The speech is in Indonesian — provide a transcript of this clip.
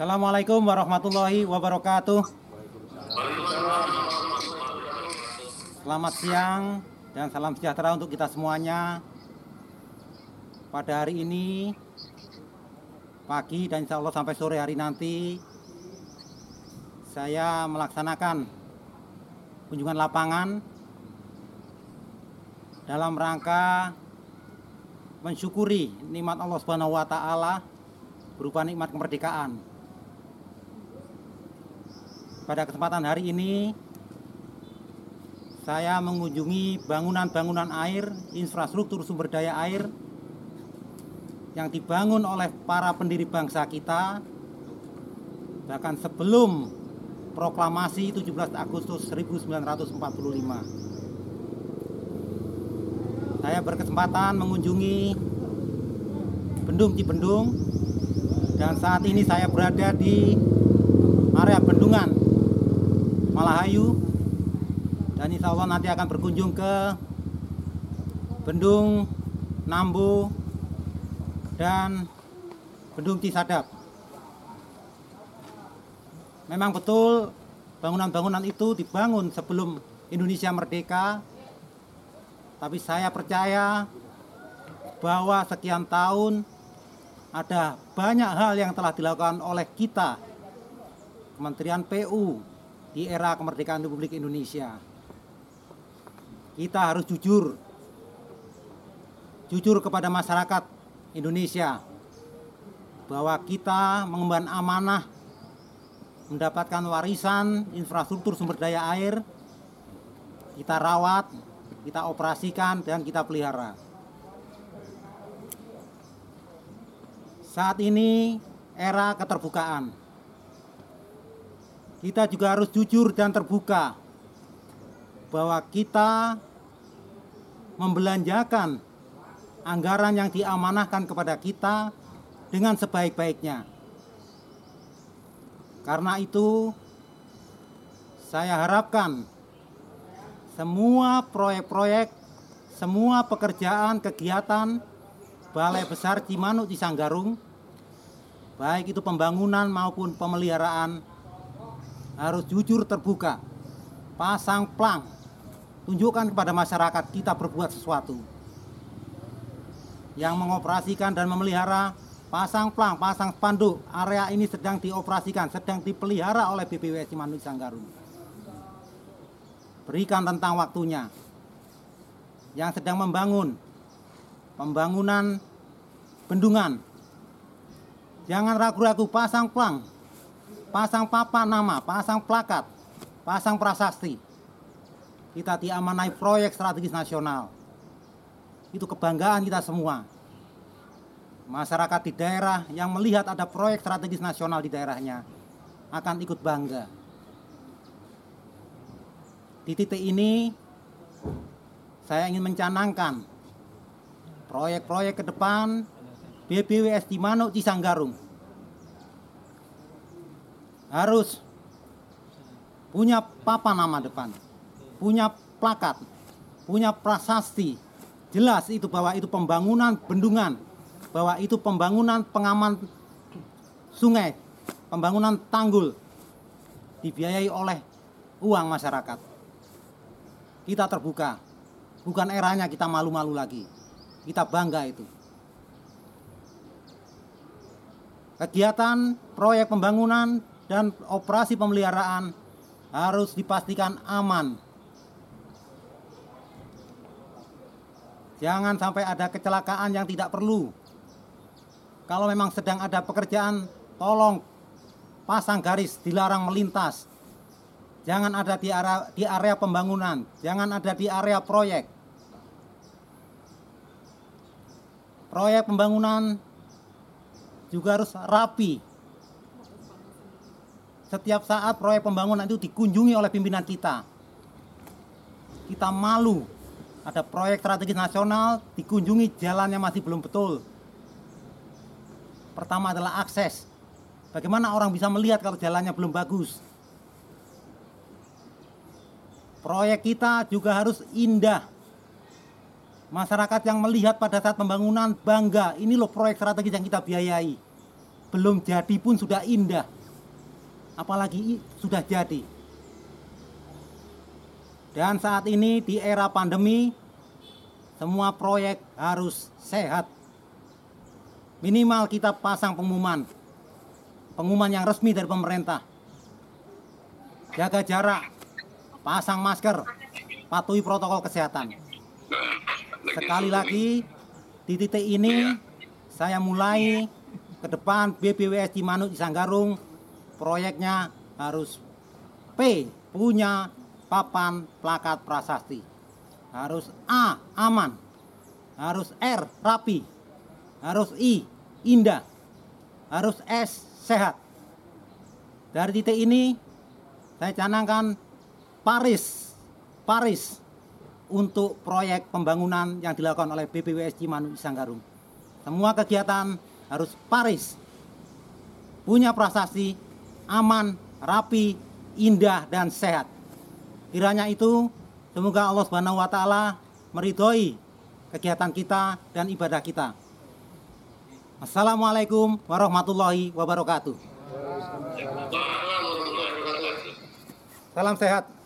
Assalamualaikum warahmatullahi wabarakatuh. Selamat siang dan salam sejahtera untuk kita semuanya. Pada hari ini, pagi dan insya Allah sampai sore hari nanti, saya melaksanakan kunjungan lapangan dalam rangka mensyukuri nikmat Allah taala berupa nikmat kemerdekaan. Pada kesempatan hari ini saya mengunjungi bangunan-bangunan air, infrastruktur sumber daya air yang dibangun oleh para pendiri bangsa kita bahkan sebelum proklamasi 17 Agustus 1945. Saya berkesempatan mengunjungi Bendung Cibendung dan saat ini saya berada di area bendungan Malahayu dan insya Allah nanti akan berkunjung ke Bendung Nambu dan Bendung Cisadap. Memang betul bangunan-bangunan itu dibangun sebelum Indonesia merdeka, tapi saya percaya bahwa sekian tahun ada banyak hal yang telah dilakukan oleh kita Kementerian PU di era kemerdekaan Republik Indonesia. Kita harus jujur, jujur kepada masyarakat Indonesia bahwa kita mengemban amanah mendapatkan warisan infrastruktur sumber daya air, kita rawat, kita operasikan, dan kita pelihara. Saat ini era keterbukaan. Kita juga harus jujur dan terbuka bahwa kita membelanjakan anggaran yang diamanahkan kepada kita dengan sebaik-baiknya. Karena itu, saya harapkan semua proyek-proyek, semua pekerjaan, kegiatan Balai Besar Cimanuk Cisanggarung, baik itu pembangunan maupun pemeliharaan, harus jujur terbuka, pasang plang, tunjukkan kepada masyarakat kita berbuat sesuatu. Yang mengoperasikan dan memelihara, pasang plang, pasang spanduk, area ini sedang dioperasikan, sedang dipelihara oleh BPWS Cimanuk Cisanggarung. Berikan tentang waktunya. Yang sedang membangun, pembangunan bendungan. Jangan ragu-ragu pasang plang, pasang papan nama, pasang plakat, pasang prasasti. Kita diamanai proyek strategis nasional. Itu kebanggaan kita semua. Masyarakat di daerah yang melihat ada proyek strategis nasional di daerahnya akan ikut bangga. Di titik ini saya ingin mencanangkan proyek-proyek ke depan BBWS di Manuk Cisanggarung harus. Punya papan nama depan, punya plakat, punya prasasti, jelas itu bahwa itu pembangunan bendungan, bahwa itu pembangunan pengaman sungai, pembangunan tanggul. Dibiayai oleh uang masyarakat. Kita terbuka, bukan eranya kita malu-malu lagi. Kita bangga itu. Kegiatan proyek pembangunan dan operasi pemeliharaan harus dipastikan aman. Jangan sampai ada kecelakaan yang tidak perlu. Kalau memang sedang ada pekerjaan, tolong pasang garis dilarang melintas. Jangan ada di area, di area pembangunan, jangan ada di area proyek. Proyek pembangunan juga harus rapi. Setiap saat proyek pembangunan itu dikunjungi oleh pimpinan kita. Kita malu ada proyek strategis nasional dikunjungi jalannya masih belum betul. Pertama adalah akses. Bagaimana orang bisa melihat kalau jalannya belum bagus? Proyek kita juga harus indah. Masyarakat yang melihat pada saat pembangunan bangga, ini loh proyek strategis yang kita biayai. belum jadi pun sudah indah. Apalagi sudah jadi. Dan saat ini di era pandemi semua proyek harus sehat. Minimal kita pasang pengumuman. Pengumuman yang resmi dari pemerintah. Jaga jarak, pasang masker, patuhi protokol kesehatan. Sekali lagi di titik ini saya mulai ke depan BBWS Cimanuk di Sanggarung proyeknya harus P punya papan plakat prasasti. Harus A aman. Harus R rapi. Harus I indah. Harus S sehat. Dari titik ini saya canangkan Paris Paris untuk proyek pembangunan yang dilakukan oleh BPWS Cimanuk Sanggarung. Semua kegiatan harus Paris, punya prasasti, aman, rapi, indah, dan sehat. Kiranya itu, semoga Allah Subhanahu wa Ta'ala meridhoi kegiatan kita dan ibadah kita. Assalamualaikum warahmatullahi wabarakatuh. Salam sehat.